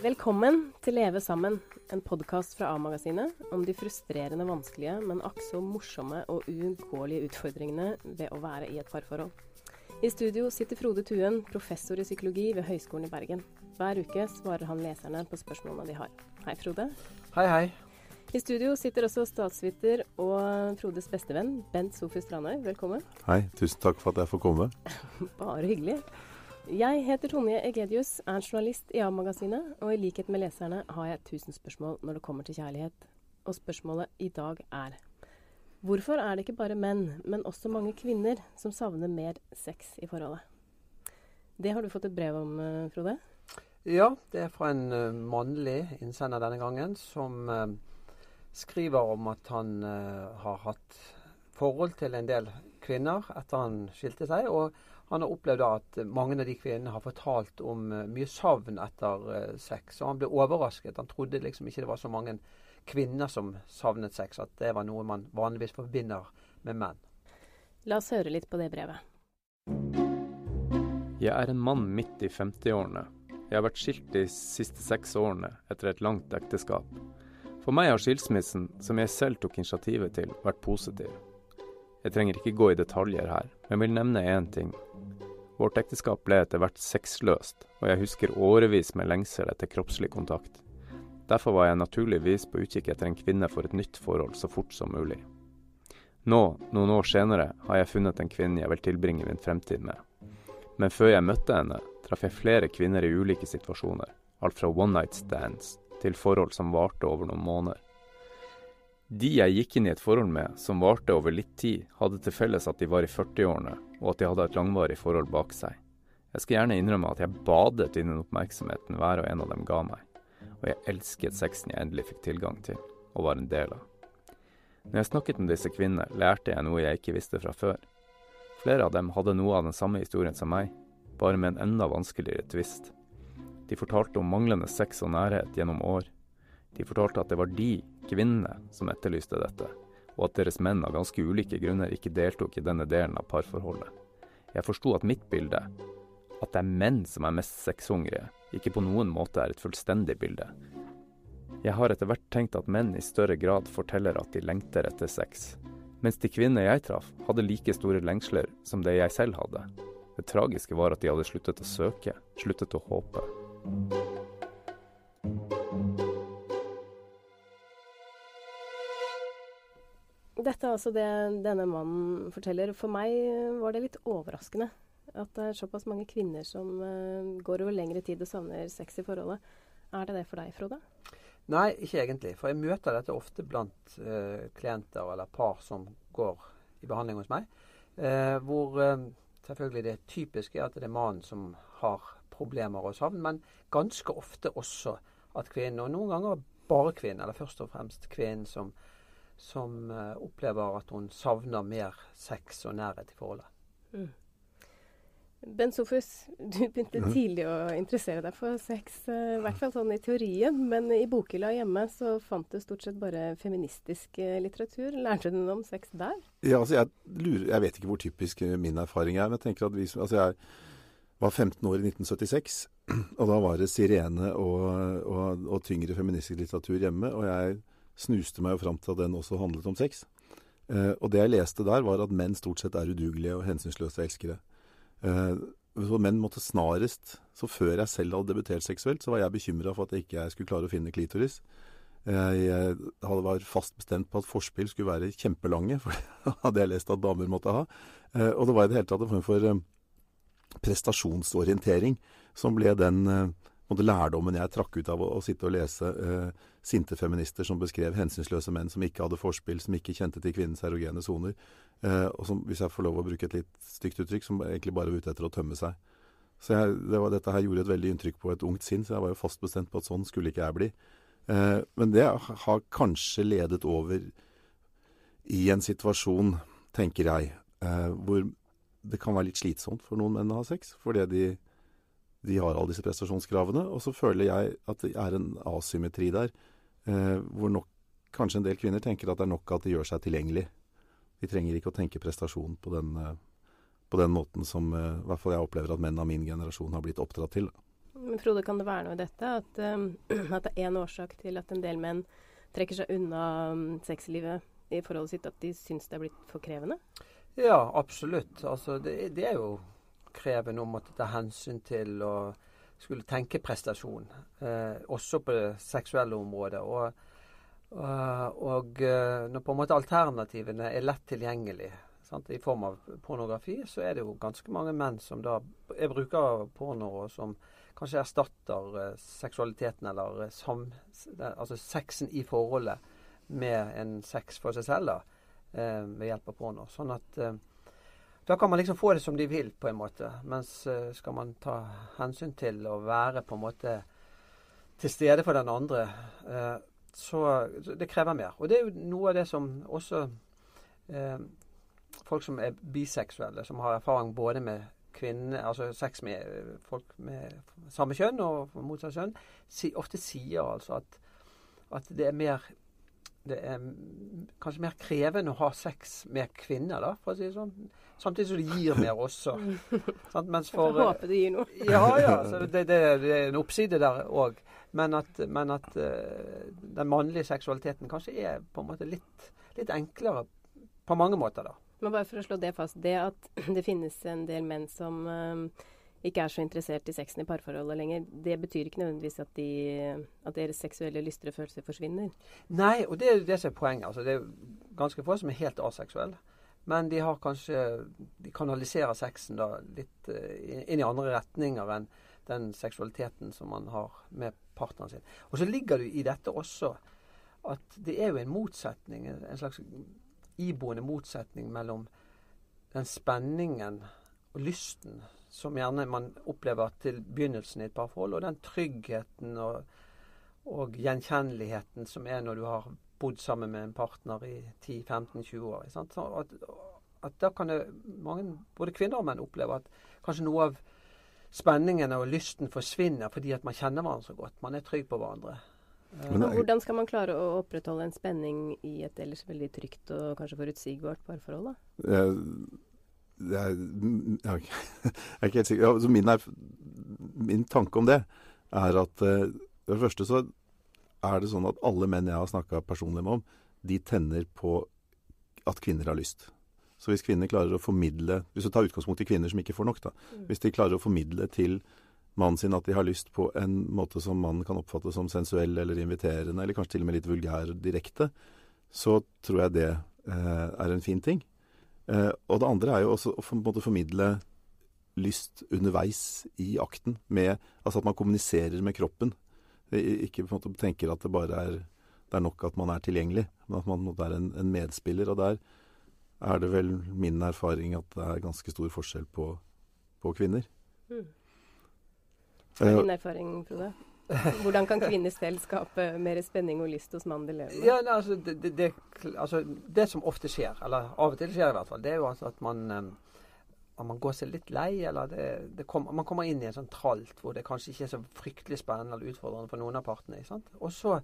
Velkommen til Leve sammen, en podkast fra A-magasinet om de frustrerende, vanskelige, men akk så morsomme og uunngåelige utfordringene ved å være i et parforhold. I studio sitter Frode Tuen, professor i psykologi ved Høgskolen i Bergen. Hver uke svarer han leserne på spørsmålene de har. Hei, Frode. Hei, hei. I studio sitter også statsviter og Frodes bestevenn, Bent Sofie Strandøy. Velkommen. Hei, tusen takk for at jeg får komme. Bare hyggelig. Jeg heter Tonje Egedius, er journalist i A-magasinet, og i likhet med leserne har jeg tusen spørsmål når det kommer til kjærlighet. Og spørsmålet i dag er Hvorfor er det ikke bare menn, men også mange kvinner, som savner mer sex i forholdet? Det har du fått et brev om, eh, Frode? Ja, det er fra en uh, mannlig innsender denne gangen, som uh, skriver om at han har hatt forhold til en del kvinner etter han skilte seg. og han har opplevd at mange av de kvinnene har fortalt om uh, mye savn etter uh, sex. Og han ble overrasket. Han trodde liksom ikke det var så mange kvinner som savnet sex. At det var noe man vanligvis forbinder med menn. La oss høre litt på det brevet. Jeg er en mann midt i 50-årene. Jeg har vært skilt de siste seks årene etter et langt ekteskap. For meg har skilsmissen, som jeg selv tok initiativet til, vært positiv. Jeg trenger ikke gå i detaljer her, men vil nevne én ting. Vårt ekteskap ble etter hvert sexløst, og jeg husker årevis med lengsel etter kroppslig kontakt. Derfor var jeg naturligvis på utkikk etter en kvinne for et nytt forhold så fort som mulig. Nå, noen år senere, har jeg funnet en kvinne jeg vil tilbringe min fremtid med. Men før jeg møtte henne, traff jeg flere kvinner i ulike situasjoner, alt fra one night stands til forhold som varte over noen måneder. De jeg gikk inn i et forhold med, som varte over litt tid, hadde til felles at de var i 40-årene, og at de hadde et langvarig forhold bak seg. Jeg skal gjerne innrømme at jeg badet i den oppmerksomheten hver og en av dem ga meg, og jeg elsket sexen jeg endelig fikk tilgang til, og var en del av. Når jeg snakket med disse kvinnene, lærte jeg noe jeg ikke visste fra før. Flere av dem hadde noe av den samme historien som meg, bare med en enda vanskeligere tvist. De fortalte om manglende sex og nærhet gjennom år. De fortalte at det var de, kvinnene, som etterlyste dette, og at deres menn av ganske ulike grunner ikke deltok i denne delen av parforholdet. Jeg forsto at mitt bilde, at det er menn som er mest sexhungrige, ikke på noen måte er et fullstendig bilde. Jeg har etter hvert tenkt at menn i større grad forteller at de lengter etter sex, mens de kvinner jeg traff, hadde like store lengsler som det jeg selv hadde. Det tragiske var at de hadde sluttet å søke, sluttet å håpe. Dette er altså det denne mannen forteller. For meg var det litt overraskende at det er såpass mange kvinner som uh, går over lengre tid og savner sex i forholdet. Er det det for deg, Frode? Nei, ikke egentlig. For jeg møter dette ofte blant uh, klienter eller par som går i behandling hos meg. Uh, hvor selvfølgelig det typiske er at det er mannen som har problemer og savn, men ganske ofte også at kvinnen, og noen ganger bare kvinnen, eller først og fremst kvinnen, som, som opplever at hun savner mer sex og nærhet i forholdet. Mm. Ben Sofus, du begynte mm. tidlig å interessere deg for sex, eh, i hvert fall sånn i teorien. Men i bokhylla hjemme så fant du stort sett bare feministisk eh, litteratur. Lærte du noe om sex der? Ja, altså jeg, lurer, jeg vet ikke hvor typisk min erfaring er. Men jeg tenker at vi, altså jeg var 15 år i 1976. Og da var det sirene og, og, og tyngre feministisk litteratur hjemme. Og jeg snuste meg jo fram til at den også handlet om sex. Eh, og det jeg leste der, var at menn stort sett er udugelige og hensynsløse elskere. Eh, så menn måtte snarest Så før jeg selv hadde debutert seksuelt, så var jeg bekymra for at jeg ikke skulle klare å finne klitoris. Jeg var fast bestemt på at forspill skulle være kjempelange, for det hadde jeg lest at damer måtte ha. Eh, og det var i det hele tatt en form for eh, prestasjonsorientering som ble den måte, lærdommen jeg trakk ut av å, å sitte og lese eh, sinte feminister som beskrev hensynsløse menn som ikke hadde forspill, som ikke kjente til kvinnens erogene soner, eh, og som, hvis jeg får lov å bruke et litt stygt uttrykk, som egentlig bare var ute etter å tømme seg. Så jeg, det var, dette her gjorde et veldig inntrykk på et ungt sinn, så jeg var jo fast bestemt på at sånn skulle ikke jeg bli. Eh, men det har kanskje ledet over i en situasjon, tenker jeg, eh, hvor det kan være litt slitsomt for noen menn å ha sex, fordi de de har alle disse prestasjonskravene. Og så føler jeg at det er en asymmetri der, eh, hvor nok kanskje en del kvinner tenker at det er nok at de gjør seg tilgjengelig. De trenger ikke å tenke prestasjon på den, eh, på den måten som eh, i hvert fall jeg opplever at menn av min generasjon har blitt oppdratt til. Men Frode, kan det være noe i dette? At, um, at det er en årsak til at en del menn trekker seg unna um, sexlivet i forholdet sitt, at de syns det er blitt for krevende? Ja, absolutt. Altså, det, det er jo krevende å måtte ta hensyn til og skulle tenke prestasjon. Eh, også på det seksuelle området. Og, og, og eh, når på en måte alternativene er lett tilgjengelig sant, i form av pornografi, så er det jo ganske mange menn som da er brukere av porno, og som kanskje erstatter uh, seksualiteten eller sam, altså sexen i forholdet med en sex for seg selv da, eh, ved hjelp av porno. Sånn at da kan man liksom få det som de vil, på en måte. Mens skal man ta hensyn til å være på en måte til stede for den andre, så det krever mer. Og det er jo noe av det som også folk som er biseksuelle, som har erfaring både med kvinner, altså sex med eh, folk med samme kjønn og motsatt kjønn, ofte sier altså at, at det er mer det er kanskje mer krevende å ha sex med kvinner, da, for å si det sånn. Samtidig som det gir mer også. Sant? Mens for, Jeg håper det gir noe. ja, ja. Det, det, det, er en oppside der òg. Men at, men at uh, den mannlige seksualiteten kanskje er på en måte litt, litt enklere på mange måter, da. Men bare for å slå det fast. Det at det finnes en del menn som um, ikke er så interessert i sexen i parforholdet lenger, det betyr ikke nødvendigvis at, de, at deres seksuelle lyster og følelser forsvinner? Nei, og det er det som er poenget. Altså, det er ganske få som er helt aseksuelle. Men de har kanskje De kanaliserer sexen da litt uh, inn i andre retninger enn den seksualiteten som man har med partneren sin. Og så ligger det i dette også at det er jo en motsetning, en slags iboende motsetning mellom den spenningen og lysten som gjerne man opplever til begynnelsen i et parforhold, og den tryggheten og, og, gjenkjenneligheten som er når du har bodd sammen med en partner i 10-15-20 år. At, at, da kan det mange, både kvinner og menn, oppleve at kanskje noe av spenningen og lysten forsvinner fordi at man kjenner hverandre så godt. Man er trygg på hverandre. Men hvordan skal man klare å opprettholde en spenning i et ellers veldig trygt og kanskje forutsigbart parforhold? da? Jeg, jeg, jeg, er ikke helt sikker. Altså min, er, min, tanke om det er at uh, for det første så er det sånn at alle menn jeg har snakka personlig med om, de tenner på at kvinner har lyst. Så hvis kvinner klarer å formidle Hvis du tar utgangspunkt i kvinner som ikke får nok, da. Mm. Hvis de klarer å formidle til mannen sin at de har lyst på en måte som mannen kan oppfatte som sensuell eller inviterende, eller kanskje til og med litt vulgær direkte, så tror jeg det eh, er en fin ting. Eh, og det andre er jo også å på en måte formidle lyst underveis i akten, med altså at man kommuniserer med kroppen. Ikke på en måte tenker at det bare er, det er nok at man er tilgjengelig, men at man er en, en medspiller. Og der er det vel min erfaring at det er ganske stor forskjell på, på kvinner. Mm. Hva er din erfaring, Frode? Hvordan kan kvinner selv skape mer spenning og lyst hos mannen de lever med? Ja, altså det, det, det, altså, det, som ofte skjer, eller av og til skjer i hvert fall, det er jo altså at man, at man går seg litt lei, eller kom, man kommer inn i en sånn tralt hvor det kanskje ikke er så fryktelig spennende eller utfordrende for noen av partene. Og så,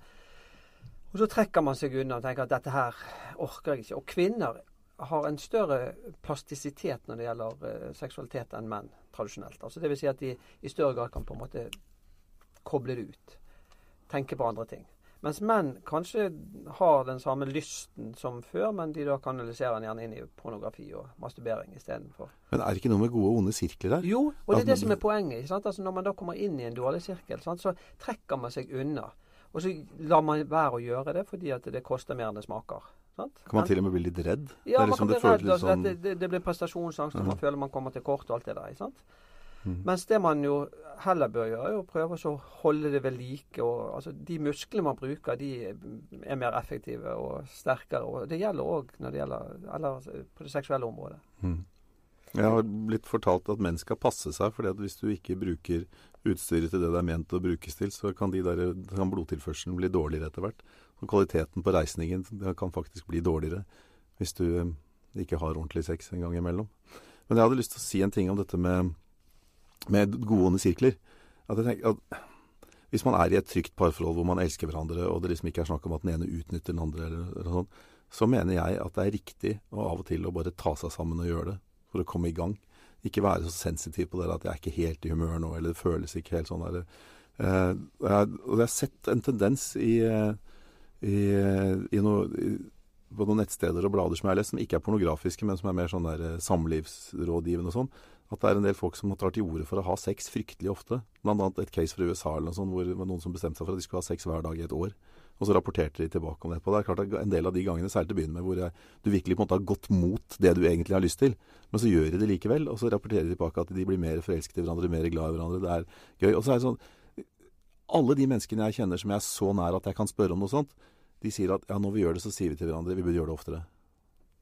og så trekker man seg unna og tenker at dette her orker jeg ikke. Og kvinner har en større plastisitet når det gjelder uh, seksualitet enn menn tradisjonelt. Altså Dvs. Si at de i større grad kan på en måte koble det ut. Tenker på andre ting. Mens menn kanskje har den samme lysten som før, men de da kanaliserer den gjerne inn i pornografi og masturbering istedenfor. Men er det ikke noe med gode og onde sirkler der? Jo, og det er det som er poenget. Altså Når man da kommer inn i en dårlig sirkel, sant? så trekker man seg unna. Og så lar man være å gjøre det fordi at det koster mer enn det smaker. Sant? Kan man til og med bli litt redd? Ja, man liksom kan bli redd. Sånn... det, det, det, blir prestasjonsangst, og man føler man kommer til kort og alt det der. sant? Mm. Mens det man jo heller bør gjøre, er å prøve å holde det ved like. Og, altså, de musklene man bruker, de er mer effektive og sterkere. og Det gjelder òg når det gjelder eller, på det seksuelle området. Mm. Jeg har blitt fortalt at menn skal passe seg, for at hvis du ikke bruker utstyret til det det er ment å brukes til, så kan, de der, kan blodtilførselen bli dårligere etter hvert. Og kvaliteten på reisningen kan faktisk bli dårligere hvis du eh, ikke har ordentlig sex en gang imellom. Men jeg hadde lyst til å si en ting om dette med, med gode sirkler. At jeg tenker at Hvis man er i et trygt parforhold hvor man elsker hverandre, og det liksom ikke er snakk om at den ene utnytter den andre, eller, eller sånn, så mener jeg at det er riktig og av og til å bare ta seg sammen og gjøre det for å komme i gang. ikke være så sensitiv på det at jeg er ikke helt i humør nå, eller det føles ikke helt sånn. Eller, eh, og jeg, og jeg har sett en tendens i, eh, i, i, noe, i på noen nettsteder og blader som jeg har lest, som ikke er pornografiske, men som er mer sånn der eh, samlivsrådgivende og sånn, at det er en del folk som tar til orde for å ha sex fryktelig ofte. Blant annet et case fra USA eller noe sånt, hvor noen som bestemte seg for at de skulle ha sex hver dag i et år. Og så rapporterte de tilbake om det. På. Det er klart at En del av de gangene, særlig til å begynne med, hvor jeg, du virkelig på en måte har gått mot det du egentlig har lyst til, men så gjør de det likevel. Og så rapporterer de tilbake at de blir mer forelsket i hverandre, mer glad i hverandre. Det er gøy. Og så er det sånn Alle de menneskene jeg kjenner som jeg er så nær at jeg kan spørre om noe sånt, de sier at ja, når vi gjør det, så sier vi til hverandre vi burde gjøre det oftere.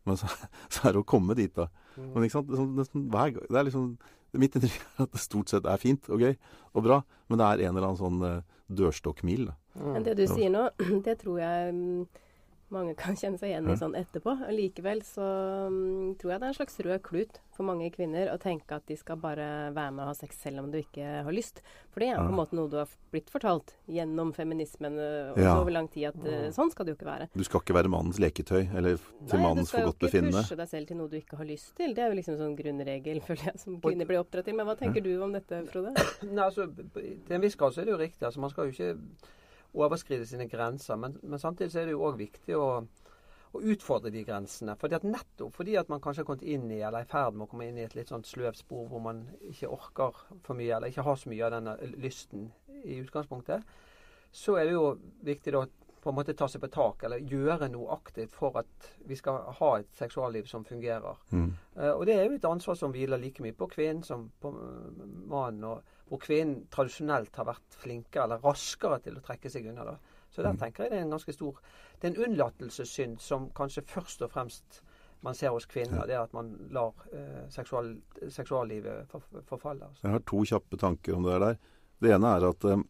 Men så, så er det å komme dit, da. Mm. Men ikke sant? Det er, sånn, hver. Det er liksom Mitt inntrykk er at det stort sett er fint og gøy og bra, men det er en eller annen sånn uh, dørstokkmil. Mm. Men det du sier nå, det tror jeg mm, mange kan kjenne seg igjen i sånn etterpå. Likevel så um, tror jeg det er en slags rød klut for mange kvinner å tenke at de skal bare være med og ha sex selv om du ikke har lyst. For det er på en måte noe du har blitt fortalt gjennom feminismen ja. over lang tid at uh, sånn skal det jo ikke være. Du skal ikke være mannens leketøy eller til Nei, mannens forgodtbefinnende. Du skal jo ikke pushe deg selv til noe du ikke har lyst til. Det er jo liksom sånn grunnregel, føler jeg, som kvinner blir oppdratt til. Men hva tenker du om dette, Frode? Nei, altså, Til en viss grad så er det jo riktig. altså Man skal jo ikke overskride sine grenser. Men, men samtidig så er det jo òg viktig å, å, utfordre de grensene. Fordi at nettopp fordi at man kanskje har kommet inn i, eller er i ferd med å komme inn i et litt sånt sløvt spor hvor man ikke orker for mye, eller ikke har så mye av denne lysten i utgangspunktet, så er det jo viktig da på en måte ta seg på tak, eller gjøre noe aktivt for at vi skal ha et seksualliv som fungerer. Mm. Uh, og det er jo et ansvar som hviler like mye på kvinnen som på mannen. og hvor kvinnen tradisjonelt har vært flinkere eller raskere til å trekke seg unna. Da. Så der mm. tenker jeg det er en ganske stor Det er en unnlatelsessynd som kanskje først og fremst man ser hos kvinner. Ja. Det er at man lar eh, seksual, seksuallivet forfalle. Altså. Jeg har to kjappe tanker om det der. Det ene er at eh,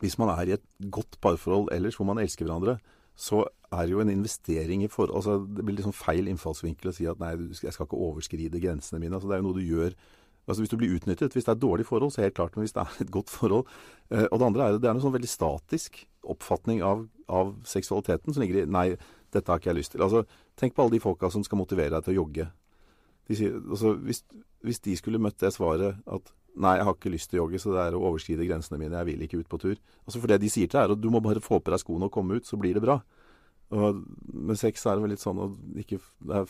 hvis man er i et godt parforhold ellers, hvor man elsker hverandre, så er det jo en investering i forhold altså Det blir liksom feil innfallsvinkel å si at nei, jeg skal ikke overskride grensene mine. altså Det er jo noe du gjør Altså Hvis du blir utnyttet, hvis det er dårlig forhold, så helt klart, men hvis det er et godt forhold eh, Og det andre er det er en sånn veldig statisk oppfatning av, av, seksualiteten som ligger i Nei, dette har ikke jeg lyst til. Altså, Tenk på alle de folka som skal motivere deg til å jogge. Sier, altså, hvis, hvis, de skulle møtt det svaret at Nei, jeg har ikke lyst til å jogge, så det er å overskride grensene mine. Jeg vil ikke ut på tur. Altså For det de sier til deg, er at du må bare få på deg skoene og komme ut, så blir det bra. Og med sex er det vel litt sånn at ikke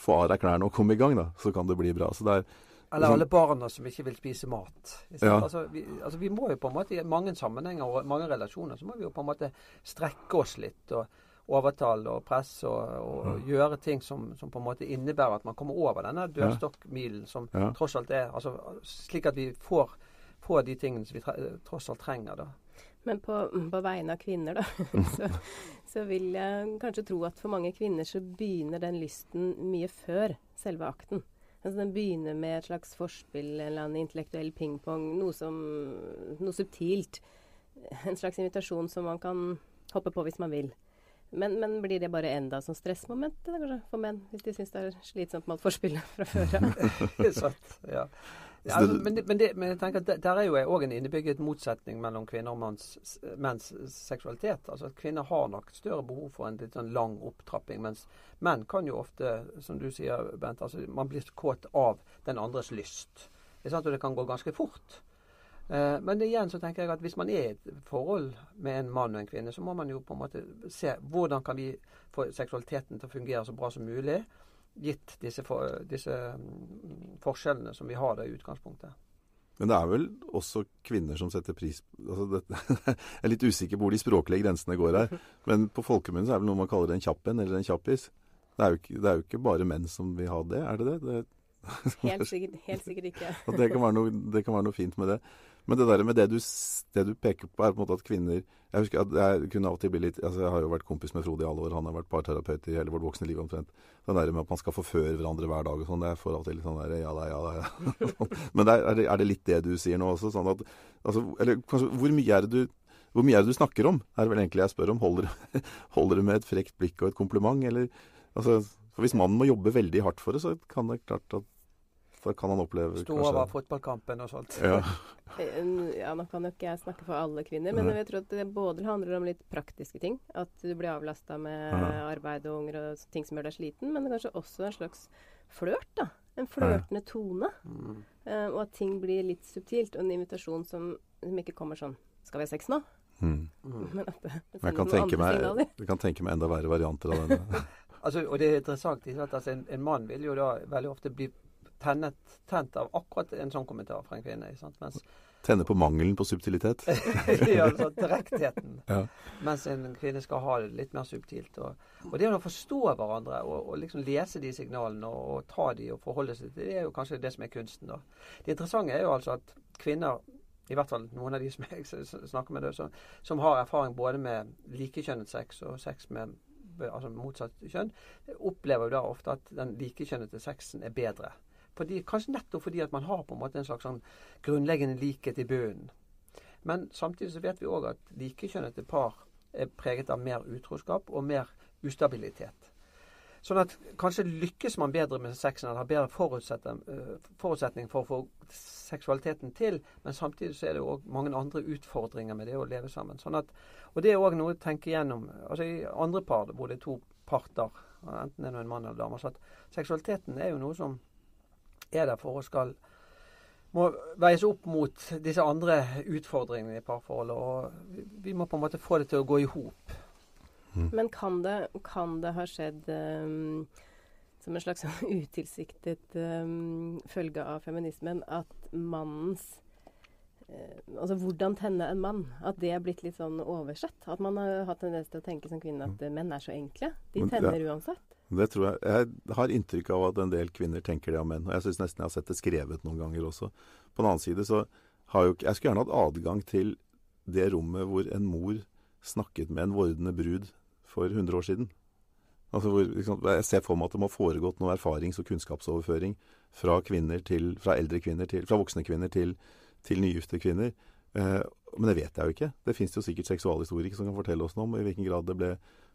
få av deg klærne og komme i gang, da. Så kan det bli bra. Så det er eller alle barna som ikke vil spise mat. Ja. Altså, vi, altså, vi, må jo på en måte i mange sammenhenger og mange relasjoner så må vi jo på en måte strekke oss litt. og overtale og presse og, og ja. gjøre ting som, som, på en måte innebærer at man kommer over denne dørstokkmilen som ja. tross alt er altså, Slik at vi får, får de tingene som vi tre, tross alt trenger. da. Men på, på, vegne av kvinner, da, så, så, vil jeg kanskje tro at for mange kvinner så begynner den lysten mye før selve akten. Altså Den begynner med et slags forspill, en eller annen intellektuell pingpong, noe, som, noe subtilt. En slags invitasjon som man kan hoppe på hvis man vil. Men, men blir det bare enda sånn stressmoment for menn, hvis de syns det er slitsomt med alt forspillet fra før av? ja. Ja, altså, men, men, det, men, jeg tenker at der er jo òg en innebygget motsetning mellom kvinner og manns, menns seksualitet. Altså at Kvinner har nok større behov for en litt sånn lang opptrapping, mens menn kan jo ofte, som du sier, Bent, altså man blir kåt av den andres lyst. Det sant, og det kan gå ganske fort. Eh, men igjen så tenker jeg at hvis man er i et forhold med en mann og en kvinne, så må man jo på en måte se hvordan kan vi få seksualiteten til å fungere så bra som mulig gitt disse, for, disse mm, forskjellene som vi har der i utgangspunktet. Men det er vel også kvinner som setter pris altså det, Jeg er litt usikker på hvor de språklige grensene går her. Men på folkemunne er det vel noe man kaller en kjappen eller en kjappis. Det er, jo, det er, jo, ikke bare menn som vil ha det, er det det? det helt, sikkert, helt sikkert ikke. det, kan noe, det, kan være noe, fint med det. Men det der med det du, det du, peker på, er på en måte at kvinner Jeg husker at jeg kunne av og til bli litt altså Jeg har jo vært kompis med Frode i alle år. Han har vært parterapeut i hele vårt voksne liv omtrent. Det der med at man skal forføre hverandre hver dag og sånn, det får av og til litt sånn der Ja da, ja da. Ja. Men der, er, det, er, det, litt det du sier nå også? Sånn at altså, Eller kanskje hvor mye er det du hvor mye er det du snakker om? Er det vel egentlig jeg spør om. Holder, holder det med et frekt blikk og et kompliment, eller altså, For hvis mannen må jobbe veldig hardt for det, så kan det klart at da kan han oppleve Stå over fotballkampen og sånt. Ja. ja, nå kan jo ikke jeg snakke for alle kvinner, men jeg tror at det både handler om litt praktiske ting. At du blir avlasta med arbeid og unger og ting som gjør deg sliten, men det kanskje også en slags flørt, da. En flørtende tone. Mm. Eh, og at ting blir litt subtilt. Og en invitasjon som, som ikke kommer sånn Skal vi ha sex nå? Mm. Men at det Men jeg sender kan noen tenke andre meg, signaler. jeg kan tenke meg enda verre varianter av denne. Altså, og det er interessant. Altså, en, en mann vil jo da veldig ofte bli tennet, tent av akkurat en sånn kommentar fra en kvinne. Mens Tenne på mangelen på subtilitet. ja, altså, direktheten. Ja. Mens en kvinne skal ha det litt mer subtilt. Og, og det å forstå hverandre og, og liksom lese de signalene og, og ta de og forholde seg til det, er jo kanskje det som er kunsten. da. Det interessante er jo altså at kvinner, i hvert fall noen av de som jeg snakker med, det, som, som har erfaring både med likekjønnet sex og sex med altså motsatt kjønn, opplever jo da ofte at den likekjønnete sexen er bedre. Fordi, kanskje nettopp fordi at man har på en måte en slags sånn grunnleggende likhet i bunnen. Men samtidig så vet vi òg at likekjønnete par er preget av mer utroskap og mer ustabilitet. Sånn at kanskje lykkes man bedre med sexen, eller har bedre eh, forutsetning for å få seksualiteten til, men samtidig så er det òg mange andre utfordringer med det å leve sammen. Sånn at, og det er òg noe å tenke gjennom. Altså I andre par hvor det er to parter, enten det er en mann eller dame, så at seksualiteten er jo noe som er der for å skal må veies opp mot disse andre utfordringene i parforholdet. Og vi, må på en måte få det til å gå i hop. Men kan det, kan det ha skjedd um, som en slags utilsiktet um, følge av feminismen at mannens Altså hvordan tenne en mann. At det er blitt litt sånn oversett. At man har hatt tendens til å tenke som kvinne at eh, menn er så enkle. De Men- tenner ja. uansett. Det tror jeg. Jeg har inntrykk av at en del kvinner tenker det om menn. Og jeg syns nesten jeg har sett det skrevet noen ganger også. På den annen side så har jo ikke Jeg skulle gjerne hatt adgang til det rommet hvor en mor snakket med en vordende brud for 100 år siden. Altså hvor, liksom, jeg ser for meg at det må ha foregått noe erfarings- og kunnskapsoverføring fra, til, fra eldre kvinner til, fra voksne kvinner til, til nygifte kvinner. Eh, men det vet jeg jo ikke. Det fins jo sikkert seksualhistorikere som kan fortelle oss noe om i hvilken grad det ble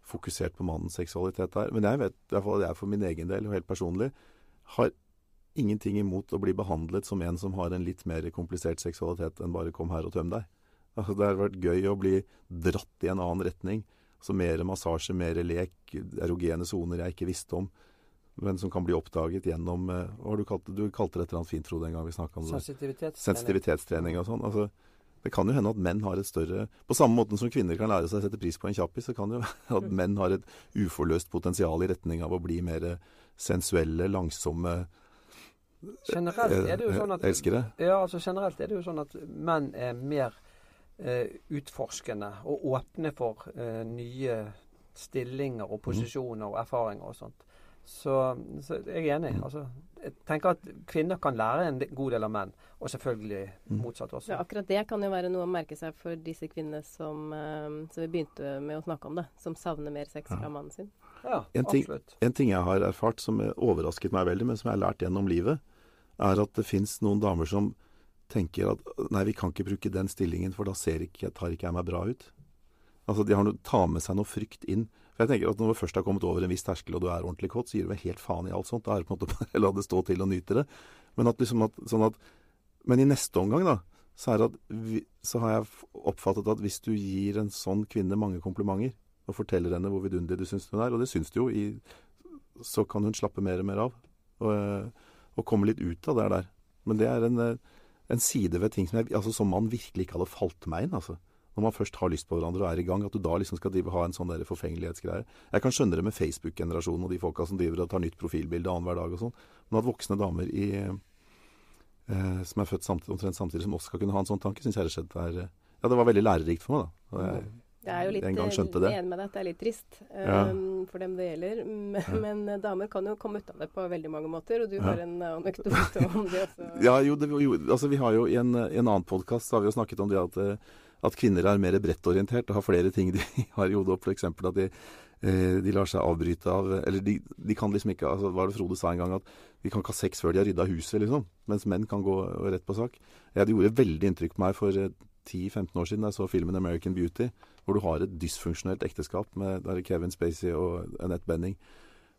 fokusert på mannens seksualitet der. Men jeg vet i hvert fall at jeg for min egen del, og helt personlig, har ingenting imot å bli behandlet som en som har en litt mer komplisert seksualitet enn bare 'kom her og tøm deg'. Altså, det har vært gøy å bli dratt i en annen retning. Så mer massasje, mer lek, erogene soner jeg ikke visste om. Men som kan bli oppdaget gjennom eh, Hva har du kalt? Du kalte det et eller annet fint, Frode, en gang vi snakka om. Sensitivitetstrening. Sensitivitetstrening og sånn. Altså, det kan jo hende at menn har et større På samme måte som kvinner kan lære seg å sette pris på en kjappis, så kan det jo være at menn har et uforløst potensial i retning av å bli mer sensuelle, langsomme Generelt er det jo sånn at eh, elskere. Ja, altså generelt er det jo sånn at menn er mer eh, utforskende og åpne for eh, nye stillinger og posisjoner og erfaringer og sånt. Så, så jeg er enig. Altså, jeg tenker at kvinner kan lære en god del av menn, og selvfølgelig motsatt også. Ja, akkurat det kan jo være noe å merke seg for disse kvinnene som, ehm, som vi begynte med å snakke om, det, Som savner mer sex fra mannen sin. Ja, En ting- absolutt. En ting jeg har erfart som overrasket meg veldig, men som jeg har lært gjennom livet, er at det fins noen damer som tenker at nei, vi kan ikke bruke den stillingen, for da ser ikke, tar ikke jeg meg bra ut. Altså, De har noe, tar med seg noe frykt inn. Jeg tenker at Når du først har kommet over en viss terskel og du er ordentlig kåt, så gir du vel helt faen i alt sånt. Da er det på en måte bare la det stå til og nyte det. Men, at liksom at, sånn at, men i neste omgang da, så, at så har jeg oppfattet at hvis du gir en sånn kvinne mange komplimenter, og forteller henne hvor vidunderlig du syns hun er, og det syns du jo, i, så kan hun slappe mer og mer av. Og, eh, og komme litt ut av det der. Men det er en, eh, en side ved ting som, jeg, altså, som man virkelig ikke hadde falt meg inn. altså. Når man først har lyst på hverandre og er i gang, at du da liksom skal ha en sånn der forfengelighetsgreie. Jeg kan skjønne det med Facebook-generasjonen og de folka som driver og tar nytt profilbilde annenhver dag og sånn. Men at voksne damer i, eh, som er født samtidig, omtrent samtidig som oss skal kunne ha en sånn tanke, syns jeg rett og slett er eh, Ja, det var veldig lærerikt for meg, da. Og jeg, er jo litt eh, enig med deg at det er litt trist Ja. um, for dem det gjelder. Men, men eh, damer kan jo komme ut av det på veldig mange måter, og du Ja. har en eh, anekdote om det også. Ja, jo, det, jo, altså vi har jo i en, en annen podkast har vi jo snakket om det at, eh, at kvinner er mer brettorientert og har flere ting de har i hodet. F.eks. at de, eh, de lar seg avbryte av Eller de, de kan liksom ikke altså, Hva var det Frode sa en gang? At de kan ikke ha sex før de har rydda huset, liksom. Mens menn kan gå rett på sak. Ja, det gjorde veldig inntrykk på meg for eh, 10-15 år siden da jeg så filmen 'American Beauty', hvor du har et dysfunksjonelt ekteskap med Kevin Spacey og Annette Benning.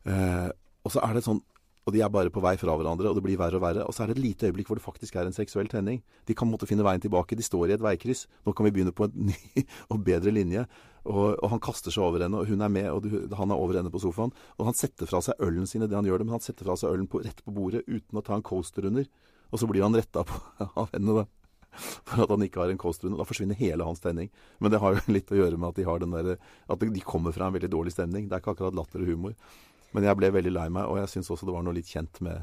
Eh, og så er det sånn og de er bare på vei fra hverandre, og det blir verre og verre. Og så er det et lite øyeblikk hvor det faktisk er en seksuell tenning. De kan måtte finne veien tilbake. De står i et veikryss. Nå kan vi begynne på en ny og bedre linje. Og, og han kaster seg over henne, og hun er med, og du, han er over henne på sofaen. Og han setter fra seg ølen sin det han gjør det, men han setter fra seg ølen på, rett på bordet uten å ta en coaster under. Og så blir han retta av henne, da. For at han ikke har en kostrunde. Da forsvinner hele hans tenning. Men det har jo litt å gjøre med at de, har den der, at de kommer fra en veldig dårlig stemning. Det er ikke akkurat latter og humor. Men jeg ble veldig lei meg, og jeg syns også det var noe litt kjent med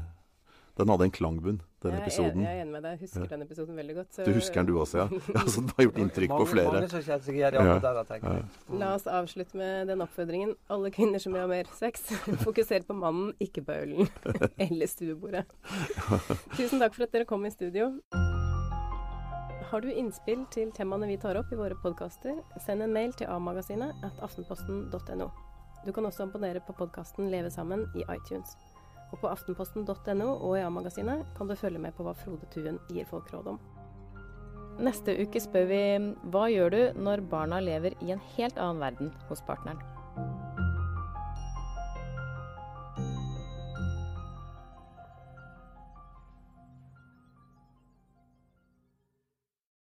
Den hadde en klangbunn, den episoden. Jeg er enig med deg. Jeg husker ja. den episoden veldig godt. Så... Du husker den du også, ja? Altså, det har gjort inntrykk på flere. Mange som kjenner seg igjen i akkurat der, tenker jeg. Ja. La oss avslutte med den oppfordringen. Alle kvinner som vil ha mer sex, fokuser på mannen, ikke på ølen. Eller stuebordet. Tusen takk for at dere kom i studio. Har du innspill til temaene vi tar opp i våre podkaster, send en mail til amagasinet at aftenposten.no. Du kan også abonnere på podkasten Leve sammen i iTunes. Og på aftenposten.no og i A-magasinet kan du følge med på hva Frode Tuen gir folk råd om. Neste uke spør vi hva gjør du når barna lever i en helt annen verden hos partneren?